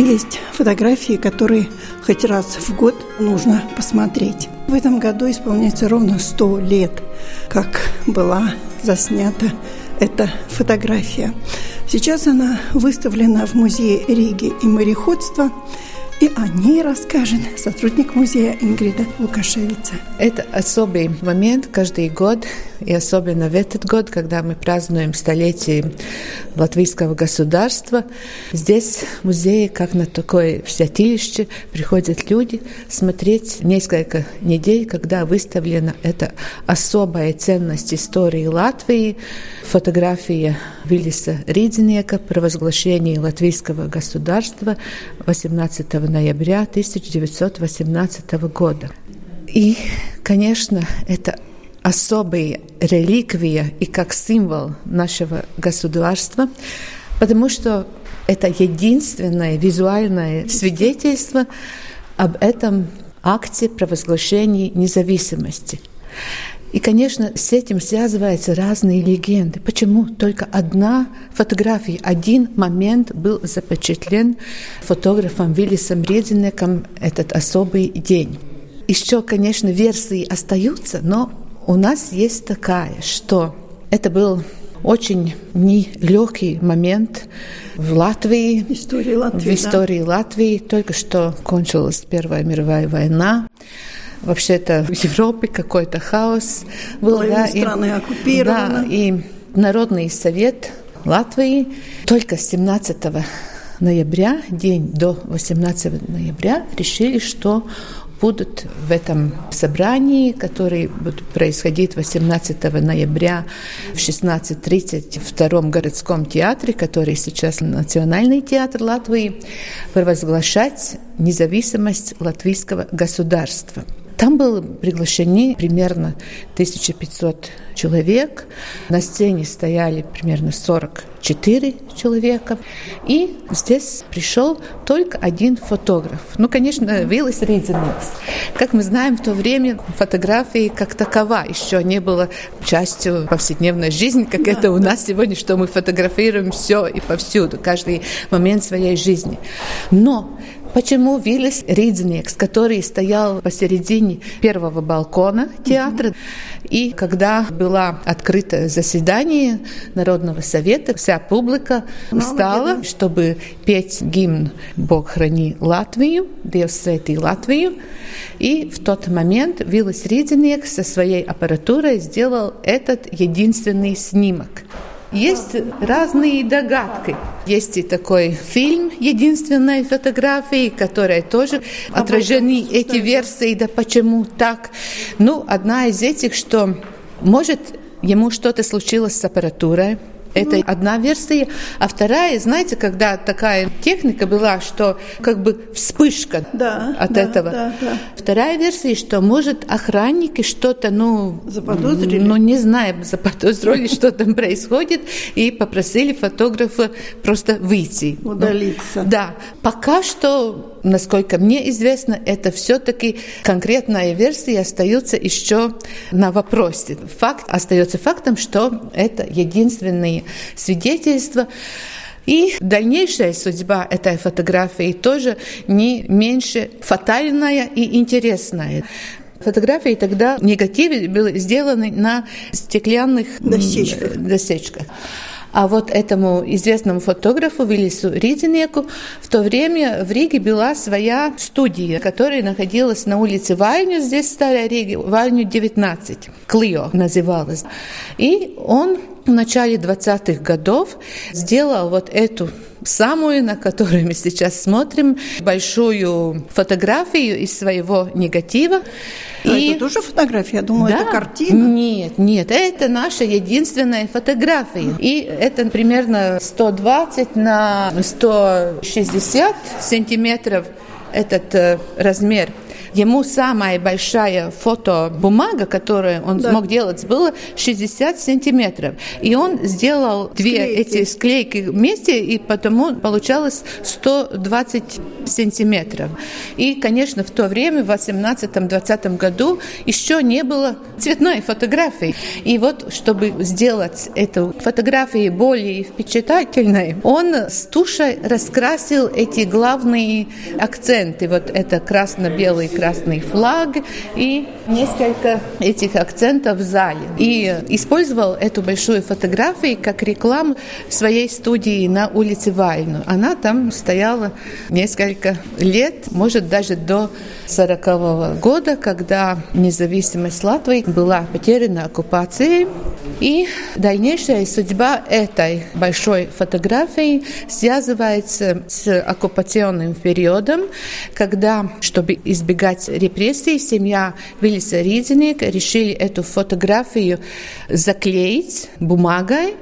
Есть фотографии, которые хоть раз в год нужно посмотреть. В этом году исполняется ровно 100 лет, как была заснята эта фотография. Сейчас она выставлена в музее Риги и мореходства – и о ней расскажет сотрудник музея Ингрида Лукашевица. Это особый момент каждый год, и особенно в этот год, когда мы празднуем столетие латвийского государства. Здесь в музее, как на такое святилище, приходят люди смотреть несколько недель, когда выставлена эта особая ценность истории Латвии, фотография Виллиса Ридзинека, провозглашение латвийского государства 18 ноября 1918 года. И, конечно, это особая реликвия и как символ нашего государства, потому что это единственное визуальное свидетельство об этом акте провозглашения независимости. И, конечно, с этим связываются разные легенды. Почему только одна фотография, один момент был запечатлен фотографом Виллисом Редзинеком этот особый день. Еще, конечно, версии остаются, но у нас есть такая, что это был очень нелегкий момент в Латвии, истории Латвии, в истории да. Латвии. Только что кончилась Первая мировая война вообще это в Европе какой-то хаос был. Да, страны и, оккупированы. Да, и Народный совет Латвии только 17 ноября, день до 18 ноября, решили, что будут в этом собрании, которое будет происходить 18 ноября в 16.30 в втором городском театре, который сейчас Национальный театр Латвии, провозглашать независимость латвийского государства. Там было приглашены примерно 1500 человек. На сцене стояли примерно 44 человека. И здесь пришел только один фотограф. Ну, конечно, Виллис Ридзенекс. Как мы знаем, в то время фотографии как такова еще не было частью повседневной жизни, как да, это у нас сегодня, что мы фотографируем все и повсюду, каждый момент своей жизни. Но Почему Виллис Ридзникс, который стоял посередине первого балкона театра, и когда было открыто заседание Народного совета, вся публика встала, чтобы петь гимн «Бог храни Латвию», «Диевs свети Латвию», и в тот момент Виллис Ридзникс со своей аппаратурой сделал этот единственный снимок. Есть разные догадки. Есть и такой фильм «Единственная фотография», которая тоже отражены эти версии, да почему так. Ну, одна из этих, что может ему что-то случилось с аппаратурой, это одна версия. А вторая, знаете, когда такая техника была, что как бы вспышка да, от да, этого. Да, да. Вторая версия, что может охранники что-то, ну, заподозрили, ну не знаю, заподозрили, что там происходит, и попросили фотографа просто выйти, удалиться. Да, пока что насколько мне известно, это все-таки конкретная версия остается еще на вопросе. Факт остается фактом, что это единственное свидетельство. И дальнейшая судьба этой фотографии тоже не меньше фатальная и интересная. Фотографии тогда негативы были сделаны на стеклянных дощечках. дощечках. А вот этому известному фотографу Виллису Ридзинеку в то время в Риге была своя студия, которая находилась на улице Вайню, здесь в Старой Риге, Вайню 19, Клио называлась. И он в начале 20-х годов сделал вот эту самую, на которую мы сейчас смотрим, большую фотографию из своего негатива. А и... это тоже фотография? Я думала, да? это картина. Нет, нет, это наша единственная фотография. И это примерно 120 на 160 сантиметров этот э, размер. Ему самая большая фотобумага, которую он да. смог делать, была 60 сантиметров. И он сделал две склейки. эти склейки вместе, и потому получалось 120 сантиметров. И, конечно, в то время, в 18-20 году, еще не было цветной фотографии. И вот, чтобы сделать эту фотографию более впечатлительной, он с тушей раскрасил эти главные акценты. Вот это красно-белый красный флаг и несколько этих акцентов в зале. И использовал эту большую фотографию как рекламу своей студии на улице Вальну. Она там стояла несколько лет, может даже до 40 -го года, когда независимость Латвии была потеряна оккупацией. И дальнейшая судьба этой большой фотографии связывается с оккупационным периодом, когда, чтобы избегать репрессий, семья Виллиса Ридзеника решили эту фотографию заклеить бумагой,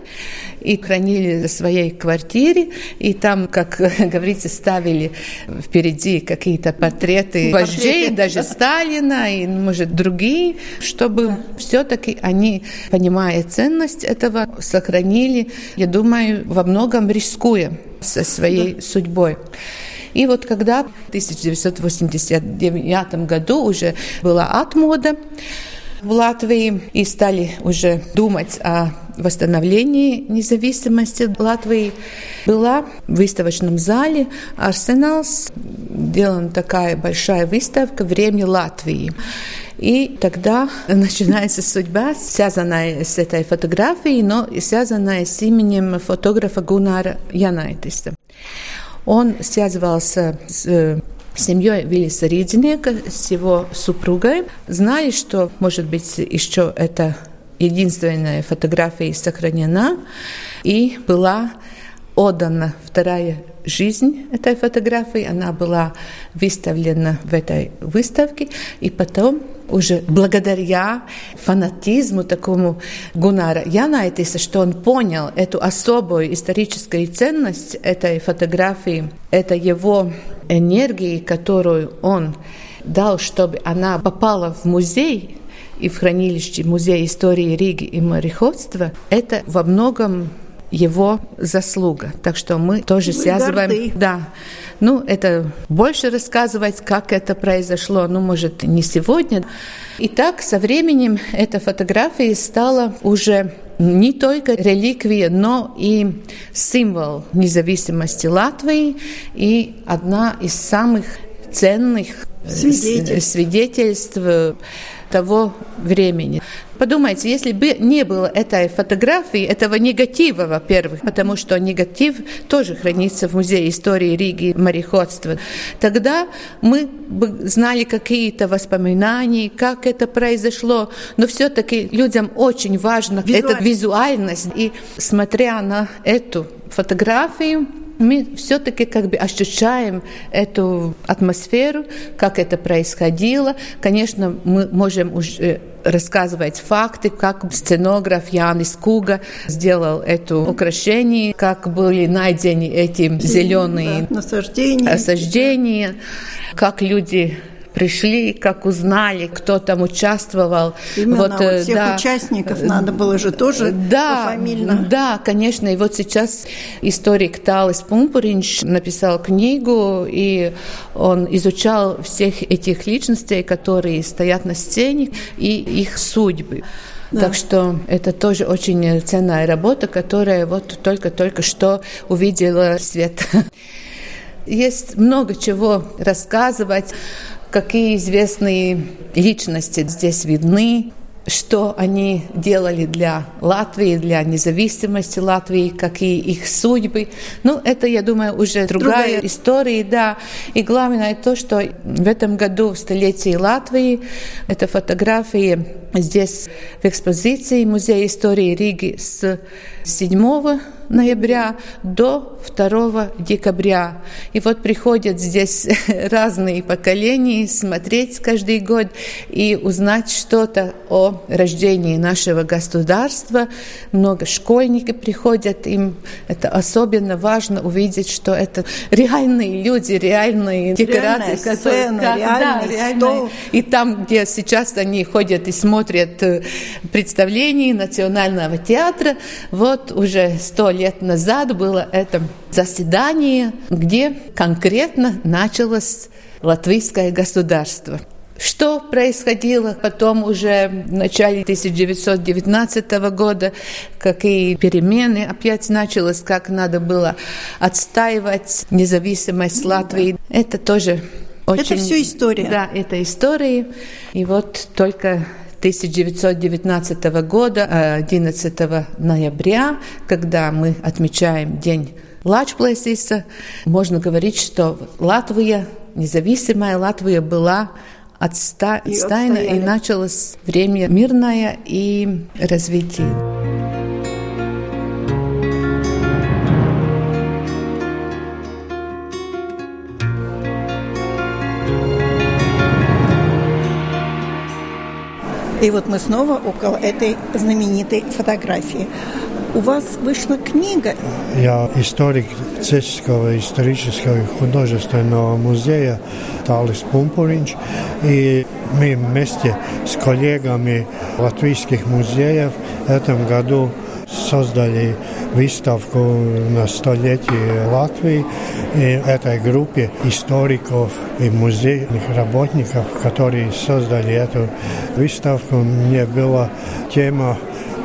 и хранили в своей квартире, и там, как говорится, ставили впереди какие-то портреты вождей, даже Сталина и, может, другие, чтобы все-таки они, понимая ценность этого, сохранили, я думаю, во многом рискуя со своей да. судьбой. И вот когда в 1989 году уже была отмода, в Латвии и стали уже думать о восстановлении независимости Латвии. Была в выставочном зале «Арсенал» сделана такая большая выставка «Время Латвии». И тогда начинается судьба, связанная с этой фотографией, но связанная с именем фотографа Гунара Янайтиса. Он связывался с семьей Виллиса Ридзинека, с его супругой. Знали, что, может быть, еще эта единственная фотография сохранена, и была отдана вторая жизнь этой фотографии. Она была выставлена в этой выставке, и потом уже благодаря фанатизму такому Гунара Янайтиса, что он понял эту особую историческую ценность этой фотографии, это его энергии, которую он дал, чтобы она попала в музей, и в хранилище Музея истории Риги и мореходства, это во многом его заслуга. Так что мы тоже мы связываем... Горды. Да. Ну, это больше рассказывать, как это произошло, ну, может, не сегодня. И так со временем эта фотография стала уже не только реликвия, но и символ независимости Латвии и одна из самых ценных свидетельств, свидетельств того времени. Подумайте, если бы не было этой фотографии, этого негатива, во-первых, потому что негатив тоже хранится в Музее истории Риги мореходства, тогда мы бы знали какие-то воспоминания, как это произошло, но все-таки людям очень важна эта визуальность. И смотря на эту фотографию, мы все-таки как бы ощущаем эту атмосферу, как это происходило. Конечно, мы можем уже рассказывать факты, как сценограф Янис Куга сделал это украшение, как были найдены эти зеленые да, насаждения, насаждения как люди пришли, как узнали, кто там участвовал. Именно вот, вот э, всех да, участников надо было же тоже да, пофамильно. Да, конечно. И вот сейчас историк Талис Пумпуринч написал книгу, и он изучал всех этих личностей, которые стоят на сцене, и их судьбы. Да. Так что это тоже очень ценная работа, которая вот только-только что увидела свет. Есть много чего рассказывать какие известные личности здесь видны. что они делали для Латвии, для независимости Латвии, какие их судьбы. Ну, это, я думаю, уже другая, другая. история, да. И главное то, что в этом году, в столетии Латвии, это фотографии здесь в экспозиции Музея истории Риги с 7 ноября до 2 декабря. И вот приходят здесь разные поколения смотреть каждый год и узнать что-то о рождении нашего государства. Много школьников приходят, им это особенно важно увидеть, что это реальные люди, реальные декорации. Реальная которые, сцена, да, реальный да, реальные. И там, где сейчас они ходят и смотрят э, представления Национального театра, вот уже сто лет назад было это заседание, где конкретно началось латвийское государство. Что происходило потом уже в начале 1919 года, какие перемены опять началось, как надо было отстаивать независимость Латвии. Это тоже очень... Это все история. Да, это история. И вот только 1919 года, 11 ноября, когда мы отмечаем День Лачплесиса, можно говорить, что Латвия, независимая Латвия была отстаена и началось время мирное и развитие. И вот мы снова около этой знаменитой фотографии. У вас вышла книга. Я историк Цесского исторического и художественного музея Талис Пумпуринч. И мы вместе с коллегами латвийских музеев в этом году создали выставку на столетие Латвии. И этой группе историков и музейных работников, которые создали эту выставку, мне была тема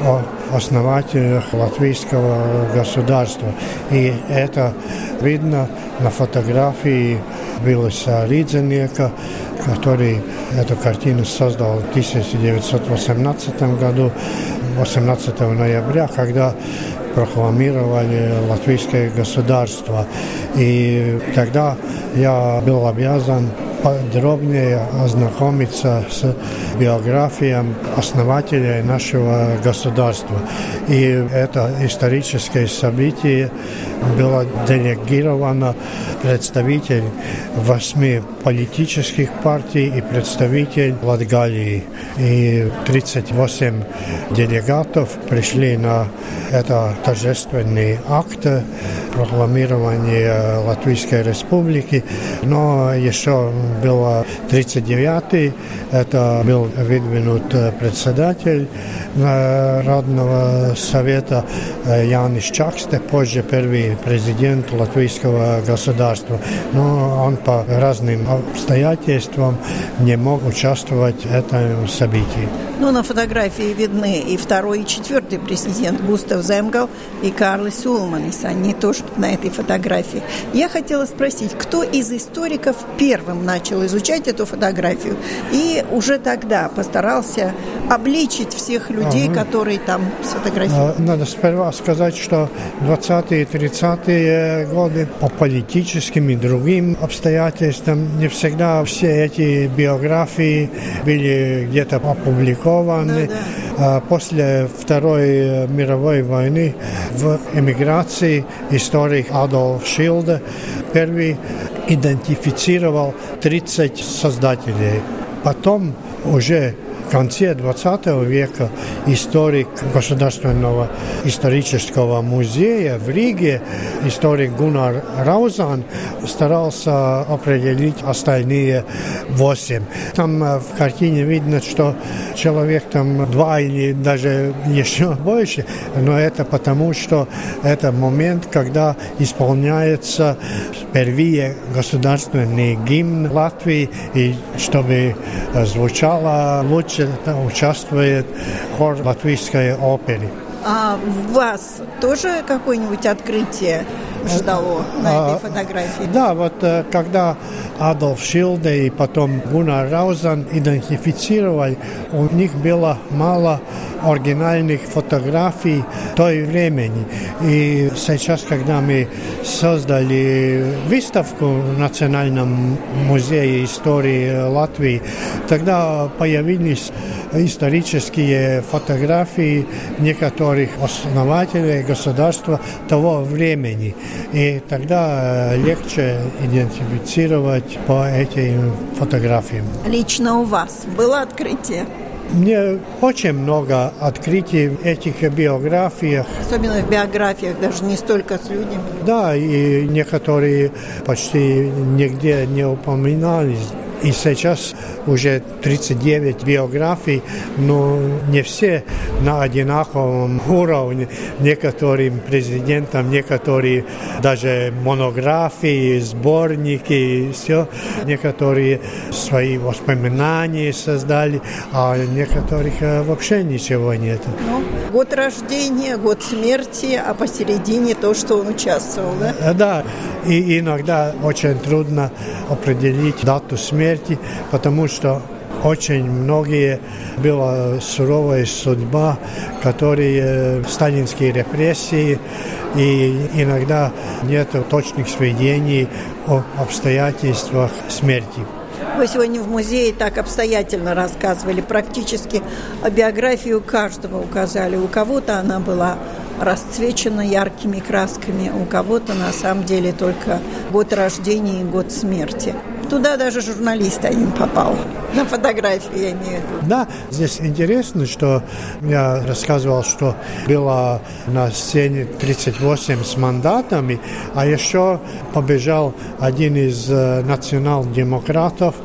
о основателях латвийского государства. И это видно на фотографии Виллиса Ридзенека, который эту картину создал в 1918 году, 18 ноября, когда прокламировали латвийское государство. И тогда я был обязан подробнее ознакомиться с биографией основателей нашего государства. И это историческое событие было делегировано представитель восьми политических партий и представитель Латгалии. И 38 делегатов пришли на это торжественный акт прокламирования Латвийской Республики. Но еще было 39-й, это был выдвинут председатель Народного совета Янис Чаксте, позже первый президент латвийского государства. Но он по разным обстоятельствам не мог участвовать в этом событии. Ну, на фотографии видны и второй, и четвертый президент Густав Земгал и Карлос Улманис. Они тоже на этой фотографии. Я хотела спросить, кто из историков первым начал изучать эту фотографию и уже тогда постарался обличить всех людей, ага. которые там сфотографированы? А, надо сперва сказать, что 20-е и 30-е годы по политическим и другим обстоятельствам не всегда все эти биографии были где-то опубликованы. Да, да. После Второй мировой войны в эмиграции историк Адольф Шилде первый идентифицировал 30 создателей. Потом уже конце 20 века историк Государственного исторического музея в Риге, историк Гунар Раузан, старался определить остальные восемь. Там э, в картине видно, что человек там два или даже еще больше, но это потому, что это момент, когда исполняется впервые государственный гимн Латвии, и чтобы э, звучало лучше участвует хор латвийской оперы. А у вас тоже какое-нибудь открытие ждало на этой фотографии? Да, вот э, когда Адольф Шилде и потом Гуннар Раузан идентифицировали, у них было мало оригинальных фотографий той времени. И сейчас, когда мы создали выставку в Национальном музее истории Латвии, тогда появились исторические фотографии некоторых основателей государства того времени. И тогда легче идентифицировать по этим фотографиям. Лично у вас было открытие? Мне очень много открытий в этих биографиях. Особенно в биографиях, даже не столько с людьми. Да, и некоторые почти нигде не упоминались. И сейчас уже 39 биографий, но не все на одинаковом уровне. Некоторым президентам, некоторые даже монографии, сборники, все. Некоторые свои воспоминания создали, а некоторых э, вообще ничего нет. Ну, год рождения, год смерти, а посередине то, что он участвовал, да? Э, да, и иногда очень трудно определить дату смерти, потому что очень многие была суровая судьба, которые э, сталинские репрессии, и иногда нет точных сведений о обстоятельствах смерти. Вы сегодня в музее так обстоятельно рассказывали, практически биографию каждого указали. У кого-то она была расцвечена яркими красками, у кого-то на самом деле только год рождения и год смерти. Туда даже журналист один попал. На фотографии я имею в виду. Да, здесь интересно, что я рассказывал, что было на сцене 38 с мандатами, а еще побежал один из э, национал-демократов,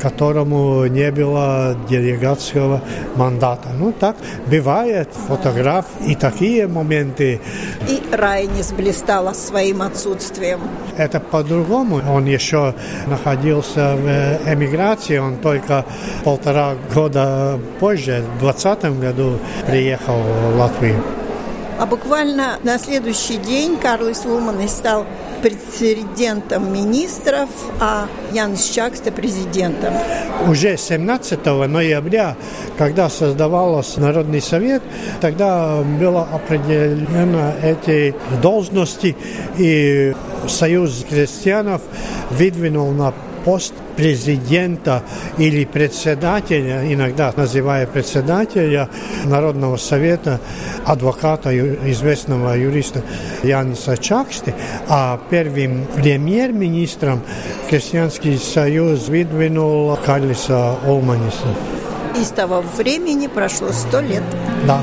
которому не было делегатского мандата. Ну, так бывает, фотограф и такие моменты. И Райнис блистала своим отсутствием. Это по-другому. Он еще находился в эмиграции, он только полтора года позже, в 2020 году, приехал в Латвию. А буквально на следующий день Карлос Луман стал президентом министров, а Янис Чакста президентом. Уже 17 ноября, когда создавался Народный совет, тогда было определено эти должности, и Союз крестьянов выдвинул на пост президента или председателя, иногда называя председателя Народного совета, адвоката, известного юриста Яниса Чаксти, а первым премьер-министром Крестьянский союз выдвинул Карлиса Олманиса. И с того времени прошло сто лет. Да.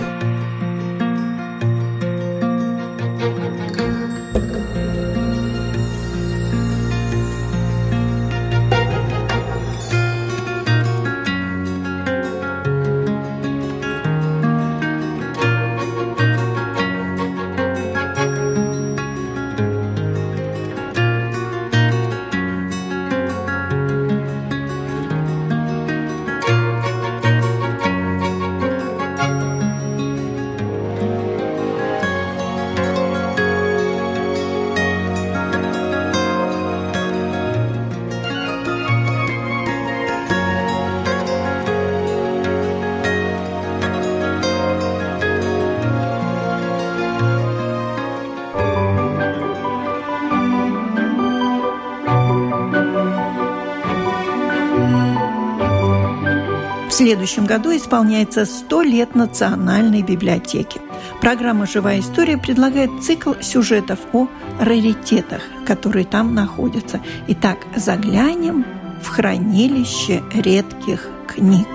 Следующем году исполняется 100 лет Национальной библиотеки. Программа «Живая история» предлагает цикл сюжетов о раритетах, которые там находятся. Итак, заглянем в хранилище редких книг.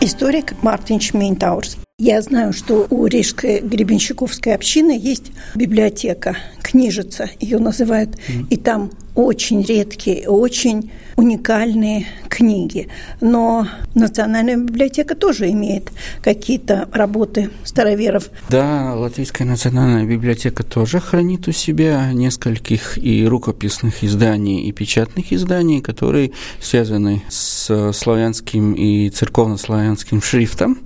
Историк Мартин Шмейнтаурс. Я знаю, что у Рижской Гребенщиковской общины есть библиотека, книжица, ее называют, mm. и там очень редкие, очень уникальные книги. Но Национальная библиотека тоже имеет какие-то работы староверов. Да, Латвийская национальная библиотека тоже хранит у себя нескольких и рукописных изданий, и печатных изданий, которые связаны с славянским и церковно-славянским шрифтом.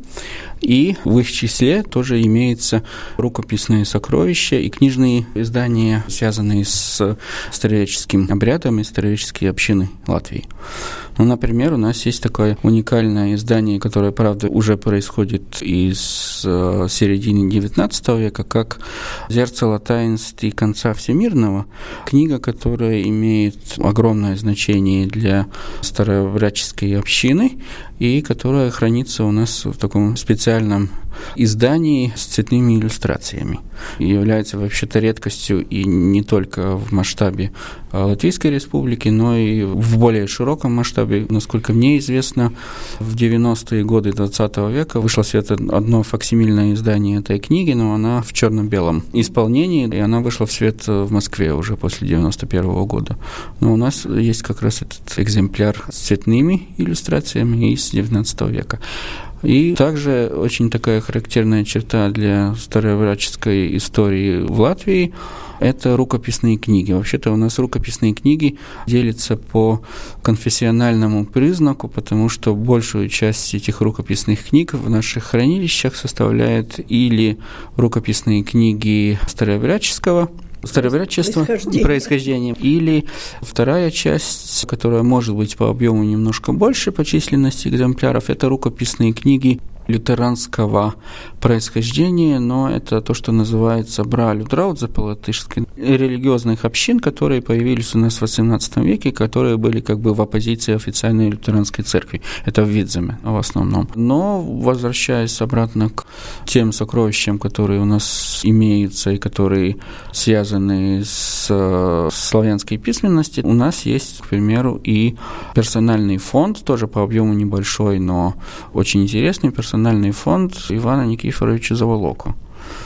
И в их числе тоже имеются рукописные сокровища и книжные издания, связанные с староверческим обрядом и староверческие общины Латвии. Ну, например, у нас есть такое уникальное издание, которое, правда, уже происходит из э, середины XIX века, как «Зерцало таинств конца всемирного». Книга, которая имеет огромное значение для старообрядческой общины и которая хранится у нас в таком специальном издании с цветными иллюстрациями. И является вообще-то редкостью и не только в масштабе а, Латвийской республики, но и в более широком масштабе. Насколько мне известно, в 90-е годы 20 века вышло в свет одно факсимильное издание этой книги, но она в черно-белом исполнении, и она вышла в свет в Москве уже после 91 -го года. Но у нас есть как раз этот экземпляр с цветными иллюстрациями из 19 века. И также очень такая характерная черта для старообрядческой истории в Латвии – это рукописные книги. Вообще-то у нас рукописные книги делятся по конфессиональному признаку, потому что большую часть этих рукописных книг в наших хранилищах составляют или рукописные книги старообрядческого старообрядчества и происхождения. Или вторая часть, которая может быть по объему немножко больше по численности экземпляров, это рукописные книги лютеранского происхождения, но это то, что называется бра лютраудзе по-латышски, религиозных общин, которые появились у нас в XVIII веке, которые были как бы в оппозиции официальной лютеранской церкви. Это в Видземе в основном. Но, возвращаясь обратно к тем сокровищам, которые у нас имеются и которые связаны с славянской письменностью, у нас есть, к примеру, и персональный фонд, тоже по объему небольшой, но очень интересный персональный национальный фонд Ивана Никифоровича Заволоку.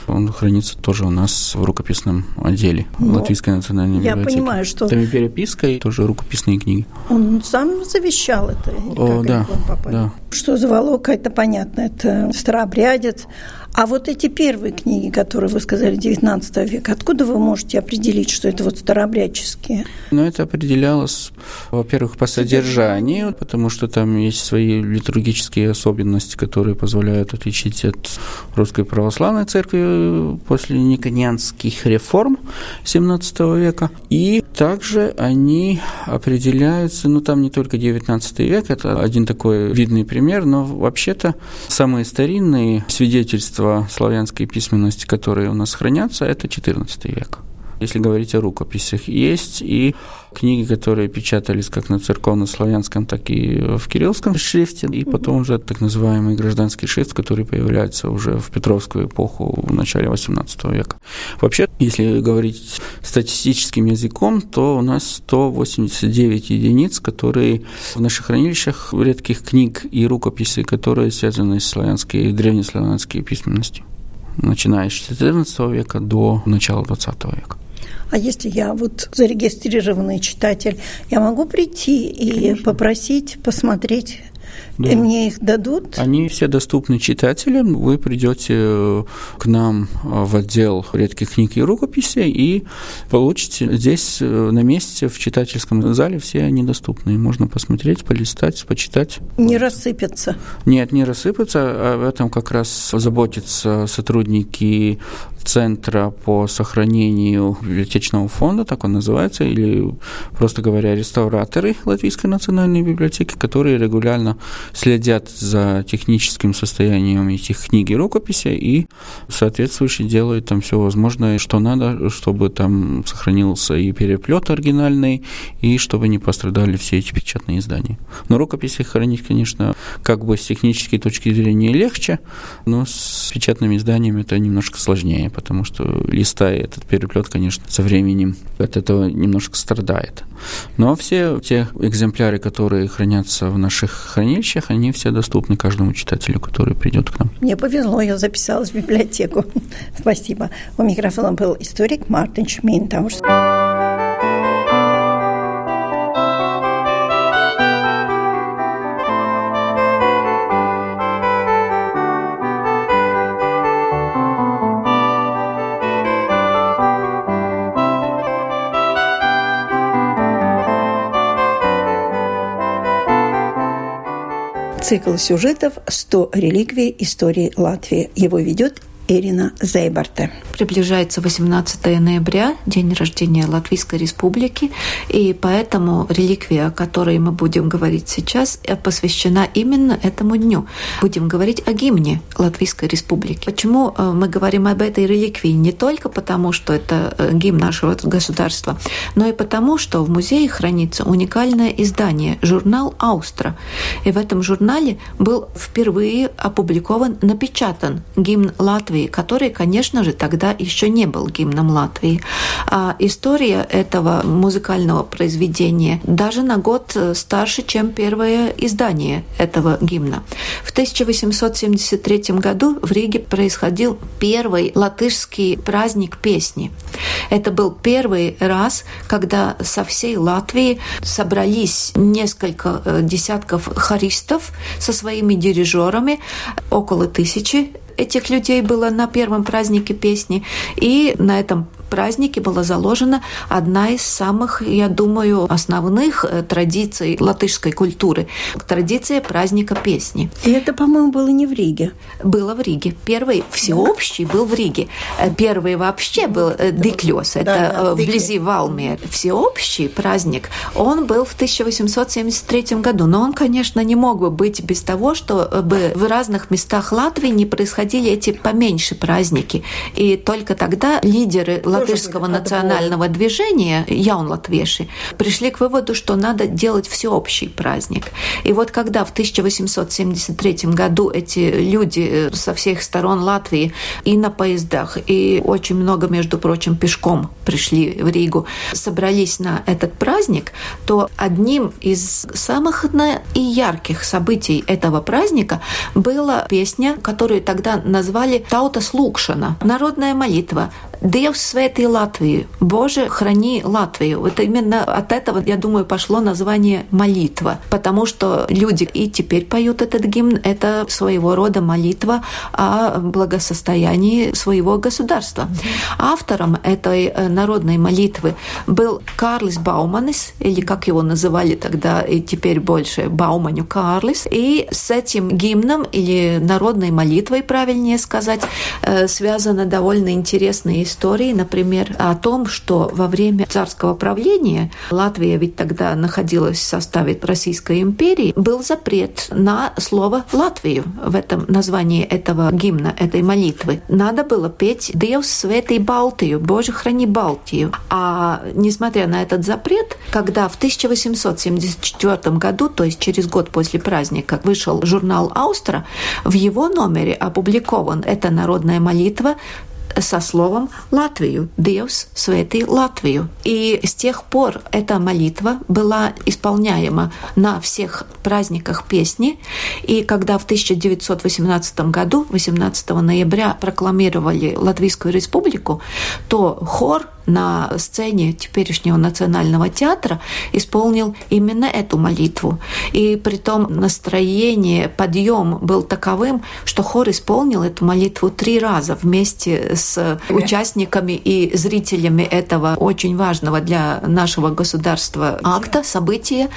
Он хранится тоже у нас в рукописном отделе Но ну, Латвийской национальной я библиотеки. Я понимаю, что... Там и переписка, и тоже рукописные книги. Он сам завещал это? О, да, да. Что Заволока, это понятно, это старообрядец. А вот эти первые книги, которые вы сказали, 19 века, откуда вы можете определить, что это вот старообрядческие? Ну, это определялось, во-первых, по содержанию, потому что там есть свои литургические особенности, которые позволяют отличить от русской православной церкви после никонианских реформ 17 века. И также они определяются, ну, там не только 19 век, это один такой видный пример, но вообще-то самые старинные свидетельства свидетельства славянской письменности, которые у нас хранятся, это XIV век. Если говорить о рукописях, есть и книги, которые печатались как на церковно-славянском, так и в кириллском шрифте, и потом уже так называемый гражданский шрифт, который появляется уже в Петровскую эпоху в начале XVIII века. Вообще, если говорить статистическим языком, то у нас 189 единиц, которые в наших хранилищах редких книг и рукописей, которые связаны с славянской, древнеславянской письменностью начиная с XIV века до начала XX века. А если я вот зарегистрированный читатель, я могу прийти и Конечно. попросить посмотреть да. И мне их дадут? Они все доступны читателям. Вы придете э, к нам э, в отдел редких книг и рукописей и получите здесь э, на месте в читательском зале все они доступны. Можно посмотреть, полистать, почитать. Не рассыпятся? Нет, не рассыпаться. Об этом как раз заботятся сотрудники Центра по сохранению библиотечного фонда, так он называется, или, просто говоря, реставраторы Латвийской национальной библиотеки, которые регулярно следят за техническим состоянием этих книг и рукописей и соответствующе делают там все возможное, что надо, чтобы там сохранился и переплет оригинальный, и чтобы не пострадали все эти печатные издания. Но рукописи хранить, конечно, как бы с технической точки зрения легче, но с печатными изданиями это немножко сложнее, потому что листа и этот переплет, конечно, со временем от этого немножко страдает. Но все те экземпляры, которые хранятся в наших хранилищах, они все доступны каждому читателю, который придет к нам. Мне повезло, я записалась в библиотеку. Спасибо. У микрофона был историк Мартин Шминтаурс. Цикл сюжетов «100 реликвий истории Латвии». Его ведет Ирина Зейбарте. Приближается 18 ноября, день рождения Латвийской Республики, и поэтому реликвия, о которой мы будем говорить сейчас, посвящена именно этому дню. Будем говорить о гимне Латвийской Республики. Почему э, мы говорим об этой реликвии? Не только потому, что это э, гимн нашего государства, но и потому, что в музее хранится уникальное издание, журнал «Аустра». И в этом журнале был впервые опубликован, напечатан гимн Латвии, который, конечно же, тогда еще не был гимном Латвии. А история этого музыкального произведения даже на год старше, чем первое издание этого гимна. В 1873 году в Риге происходил первый латышский праздник песни. Это был первый раз, когда со всей Латвии собрались несколько э, десятков хористов со своими дирижерами, около тысячи этих людей было на первом празднике песни. И на этом празднике была заложена одна из самых, я думаю, основных э, традиций латышской культуры. Традиция праздника песни. И это, по-моему, было не в Риге. Было в Риге. Первый всеобщий был в Риге. Э, первый вообще был э, Диклёс, это да, да, вблизи Валмер. Всеобщий праздник, он был в 1873 году. Но он, конечно, не мог бы быть без того, чтобы в разных местах Латвии не происходили эти поменьше праздники. И только тогда лидеры латышского национального движения, Яун Латвеши, пришли к выводу, что надо делать всеобщий праздник. И вот когда в 1873 году эти люди со всех сторон Латвии и на поездах, и очень много, между прочим, пешком пришли в Ригу, собрались на этот праздник, то одним из самых и ярких событий этого праздника была песня, которую тогда назвали «Таута Слукшана» – народная молитва Dievs svētī Латвию. Боже, храни Латвию. Вот именно от этого, я думаю, пошло название молитва. Потому что люди и теперь поют этот гимн. Это своего рода молитва о благосостоянии своего государства. Автором этой э, народной молитвы был Карлис Бауманис, или как его называли тогда и теперь больше Бауманю Карлис. И с этим гимном или народной молитвой, правильнее сказать, э, связана довольно интересная истории, например, о том, что во время царского правления Латвия ведь тогда находилась в составе Российской империи, был запрет на слово Латвию в этом названии этого гимна, этой молитвы. Надо было петь «Диевс светый Балтию», «Боже, храни Балтию». А несмотря на этот запрет, когда в 1874 году, то есть через год после праздника, вышел журнал «Аустра», в его номере опубликован эта народная молитва со словом Латвию. Диевс свети Латвию. И с тех пор эта молитва была исполняема на всех праздниках песни. И когда в 1918 году, 18 ноября, прокламировали Латвийскую республику, то хор на сцене теперешнего Национального театра исполнил именно эту молитву. И при том настроение, подъем был таковым, что хор исполнил эту молитву три раза вместе с участниками и зрителями этого очень важного для нашего государства акта, события.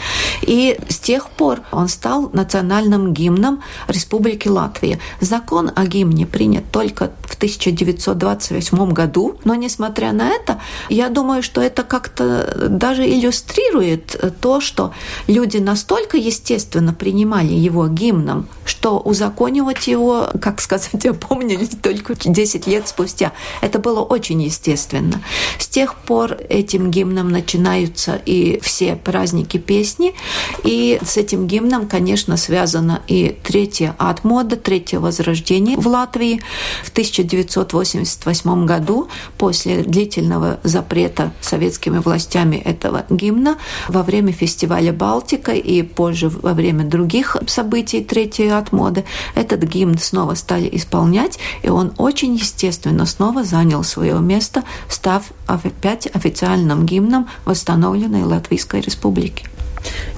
И с тех пор он стал национальным гимном Республики Латвия. Закон о гимне принят только в 1928 году, но несмотря на это, я думаю, что это как-то даже иллюстрирует то, что люди настолько естественно принимали его гимном, что узаконивать его, как сказать, опомнились только 10 лет спустя. Это было очень естественно. С тех пор этим гимном начинаются и все праздники песни, и с этим гимном, конечно, связано и третья отмода, третье возрождение в Латвии. В 1988 году, после длительного запрета советскими властями этого гимна во время фестиваля «Балтика» и позже во время других событий третьей от моды этот гимн снова стали исполнять, и он очень естественно снова занял свое место, став опять официальным гимном восстановленной Латвийской Республики.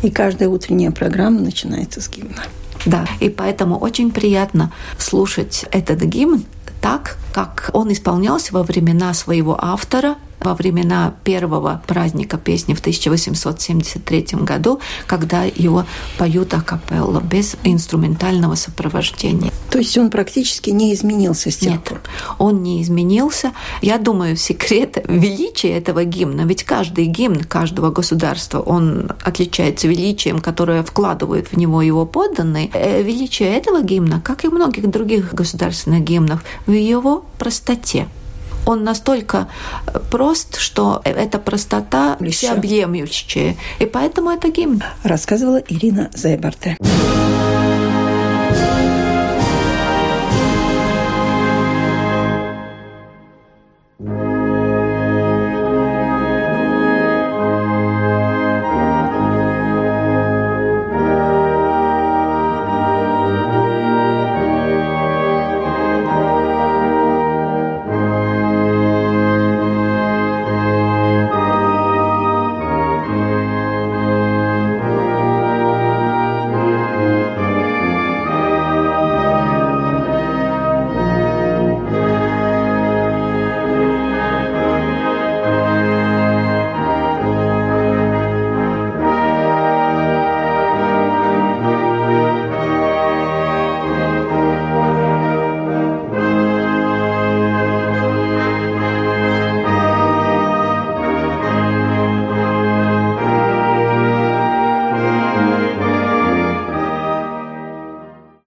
И каждая утренняя программа начинается с гимна. Да, и поэтому очень приятно слушать этот гимн так, как он исполнялся во времена своего автора, во времена первого праздника песни в 1873 году, когда его поют акапелла без инструментального сопровождения. То есть он практически не изменился с тех пор? Нет, он не изменился. Я думаю, секрет величия этого гимна, ведь каждый гимн каждого государства, он отличается величием, которое вкладывают в него его подданные. Э, величие этого гимна, как и многих других государственных гимнов, в его простоте он настолько прост, что эта простота всеобъемлющая. И поэтому это гимн. Рассказывала Ирина Зайбарте.